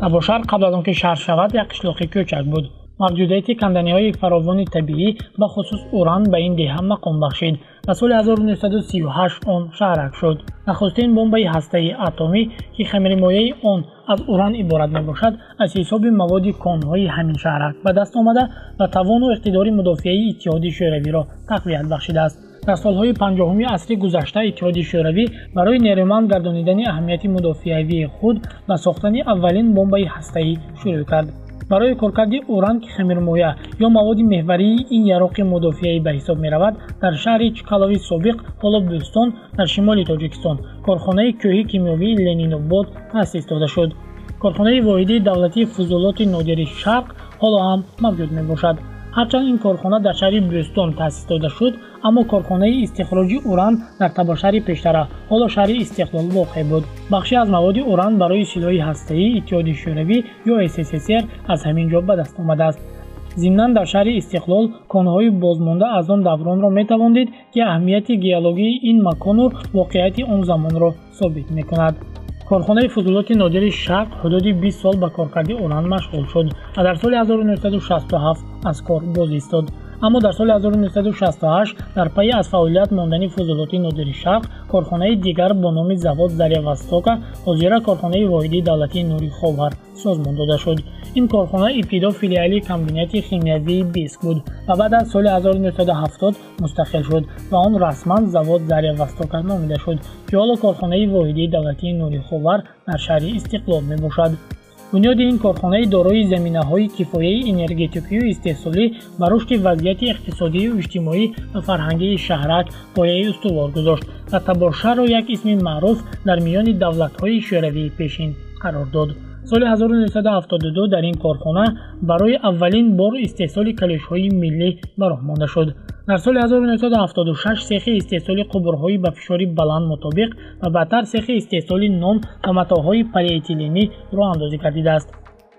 табошар қабл аз он ки шаҳр шавад як қишлоқи кӯчак буд. Мавҷудияти канданиҳои фаровони табиӣ бахусус уран ба ин деҳа мақом бахшид. Ва соли 1938 он шаҳрак шуд. Нахустин бомбаи ҳастаи атомӣ ки хамиримояи он аз уран иборат мебошад аз ҳисоби маводи конҳои ҳамин шаҳрак ба даст омада ва тавону иқтидори мудофиаи иттиҳоди шӯравиро тақвият бахшидааст дар солҳои панҷоҳуми асри гузашта иттиҳоди шӯравӣ барои нерӯманд гардонидани аҳамияти мудофиавии худ ба сохтани аввалин бомбаи ҳастаӣ шурӯъ кард. Барои коркарди уран ки хамирмоя ё маводи меҳварии ин яроқи мудофиаӣ ба ҳисоб меравад дар шаҳри чкалови собиқ ҳоло бӯстон дар шимоли тоҷикистон корхонаи кӯҳи кимиёвии ленинобод таъсис дода шуд. Корхонаи воҳидии давлатии фузулоти нодири шарқ ҳоло ҳам мавҷуд мебошад ҳарчанд ин корхона дар шаҳри бӯстон таъсис дода шуд аммо корхонаи истихроҷи уран дар табошаҳри пештара ҳоло шаҳри истиқлол воқеъ буд. Бахше аз маводи уран барои силоҳи ҳастаӣ иттиҳоди шӯравӣ ё ссср аз ҳамин ҷо ба даст омадааст. Зимнан дар шаҳри истиқлол конҳои бозмонда аз он давронро метавон дид ки аҳамияти геологии ин макону воқеияти он замонро собит мекунад корхонаи фузулоти нодири шарқ ҳудуди бист сол ба коркарди уран машғул шуд ва дар соли 1967 аз кор боз истод аммо дар соли 1968 дар пайи аз фаъолият мондани фузулоти нодири шарқ корхонаи дигар бо номи завод заря востока ҳозира корхонаи воҳидии давлатии нури ховар созмон дода шуд. Ин корхона ибтидо филиали комбинати химиявии биск буд ва баъд аз соли 1970 мустақил шуд ва он расман завод заря востока номида шуд. Ки ҳоло корхонаи воҳидии давлатии нури ховар дар шаҳри истиқлол мебошад бунёди ин корхонаи дорои заминаҳои кифояи энергетикию истеҳсолӣ ба рушди вазъияти иқтисодию иҷтимоӣ ва фарҳангии шаҳрак пояи устувор гузошт ва табошаро як исми маъруф дар миёни давлатҳои шӯравии пешин қарор дод. Соли 1972 дар ин корхона барои аввалин бор истеҳсоли калишҳои миллӣ ба роҳ монда шуд дар соли 1976 сехи истеҳсоли қубурҳои ба фишори баланд мутобиқ ва баъдтар сехи истеҳсоли нон ва матоъҳои полиэтиленӣ роҳандозӣ гардидааст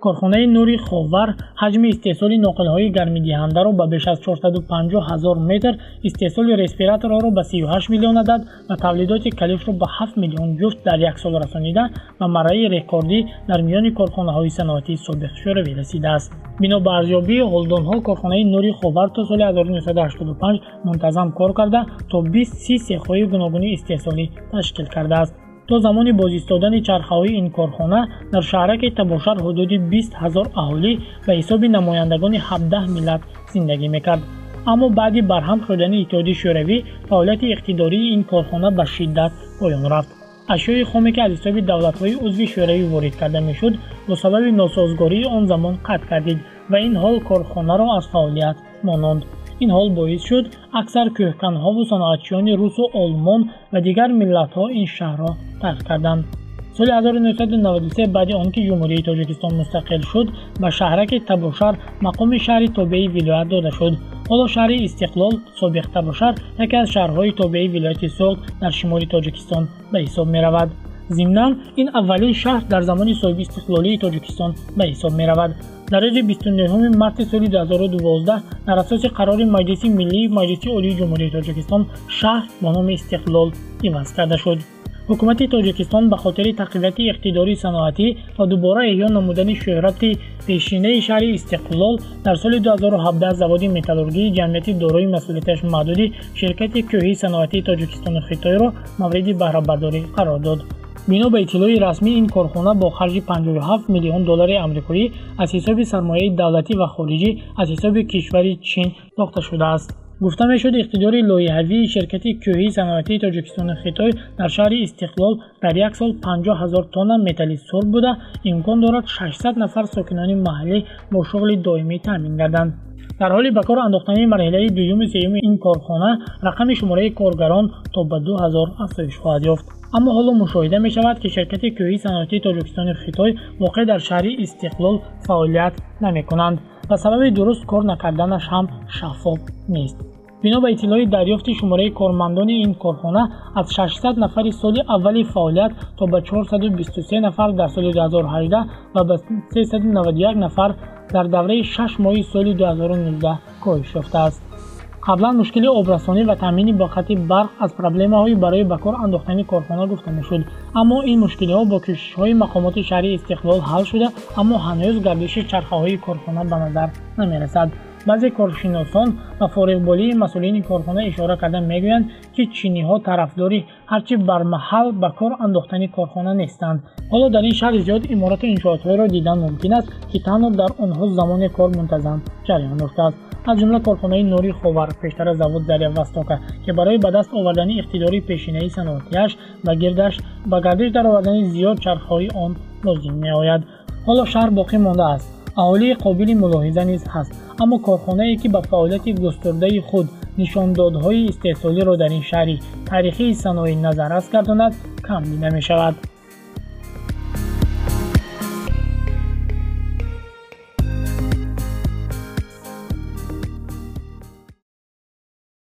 корхонаи нури ховар ҳаҷми истеҳсоли ноқилҳои гармидиҳандаро ба беш аз 450 ҳазор метр истеҳсоли респираторҳоро ба 38 миллион адад ва тавлидоти калифро ба 7 миллион ҷуфт дар як сол расонида ба марраи рекордӣ дар миёни корхонаҳои саноатии собиқ шӯравӣ расидааст бино ба арзёбии ҳолдонҳо корхонаи нури ховар то соли 1985 мунтазам кор карда то 20 сехҳои гуногуни истеҳсолӣ ташкил кардааст то замони бозистодани чархаҳои ин корхона дар шаҳраки табошар ҳудуди бист ҳазор аҳолӣ ба ҳисоби намояндагони ҳабдаҳ миллат зиндагӣ мекард. Аммо баъди барҳам шудани иттиҳоди шӯравӣ фаъолияти иқтидории ин корхона ба шиддат поён рафт. Ашёи хоме ки аз ҳисоби давлатҳои узви шӯравӣ ворид карда мешуд бо сабаби носозгории он замон қатъ гардид ва ин ҳол корхонаро аз фаъолият мононд ин ҳол боис шуд аксар кӯҳканҳову саноатчиёни русу олмон ва дигар миллатҳо ин шаҳрро тарк карданд. соли 1993 баъди он ки ҷумҳурии тоҷикистон мустақил шуд ба шаҳраки табошар мақоми шаҳри тобеи вилоят дода шуд. ҳоло шаҳри истиқлол собиқ табошар яке аз шаҳрҳои тобеи вилояти соғд дар шимоли тоҷикистон ба ҳисоб меравад зимнан ин аввалин шаҳр дар замони соҳиби истиқлолии тоҷикистон ба ҳисоб меравад. Дар рӯзи 29 марти соли 2012 дар асоси қарори маҷлиси миллии маҷлиси олии ҷумҳурии тоҷикистон шаҳр бо номи истиқлол иваз карда шуд. Ҳукумати тоҷикистон ба хотири тақвияти иқтидори саноатӣ ва дубора эҳё намудани шӯҳрати пешинаи шаҳри истиқлол дар соли 2017 заводи металлургии ҷамъияти дорои масъулияташ маҳдуди ширкати кӯҳии саноатии тоҷикистону хитойро мавриди баҳрабардорӣ қарор дод бино ба иттилои расмӣ ин корхона бо харҷи 57 миллион доллари амрикоӣ аз ҳисоби сармояи давлатӣ ва хориҷӣ аз ҳисоби кишвари чин сохта шудааст. Гуфта мешуд иқтидори лоиҳавии ширкати кӯҳии саноатии тоҷикистони хитой дар шаҳри истиқлол дар як сол 50 ҳазор тонна металли сурб буда. Имкон дорад 600 нафар сокинони маҳаллӣ бо шуғли доимӣ таъмин гарданд. Дар ҳоли ба кор андохтани марҳилаи дуюму сеюми ин корхона рақами шумораи коргарон то ба 2000 афзоиш хоҳад ёфт аммо ҳоло мушоҳида мешавад ки ширкати кӯҳии саноатии тоҷикистони хитой воқеъ дар шаҳри истиқлол фаъолият намекунанд ва сабаби дуруст кор накарданаш ҳам шаффоф нест. Бино ба иттилои дарёфти шумораи кормандони ин корхона аз 600 нафари соли аввали фаъолият то ба 423 нафар дар соли 2018 ва ба 391 нафар дар давраи шаш моҳи соли 2019 коҳиш ёфтааст қаблан мушкили обрасонӣ ва таъмини ба хати барқ аз проблемаҳои барои ба кор андохтани корхона гуфта мешуд. Аммо ин мушкилиҳо бо кӯшишҳои мақомоти шаҳри истиқлол ҳал шуда аммо ҳанӯз гардиши чархаҳои корхона ба назар намерасад. Баъзе коршиносон ба фориғболии масъулини корхона ишора карда мегӯянд ки чиниҳо тарафдори ҳарчи бармаҳал ба кор андохтани корхона нестанд. Ҳоло дар ин шаҳри зиёд иморату иншоотҳоеро дидан мумкин аст ки танҳо дар онҳо замоне кор мунтазам ҷараён ёфтааст аз ҷумла корхонаи нури ховар пештара завод заря востока ки барои ба даст овардани иқтидори пешинаи саноатиаш ба гирдаш ба гардиш даровардани зиёд чархҳои он лозим меояд. Ҳоло шаҳр боқӣ мондааст аҳолии қобили мулоҳиза низ ҳаст. Аммо корхонае ки ба фаъолияти густурдаи худ нишондодҳои истеҳсолиро дар ин шаҳри таърихии саноӣ назаррас гардонад кам дида мешавад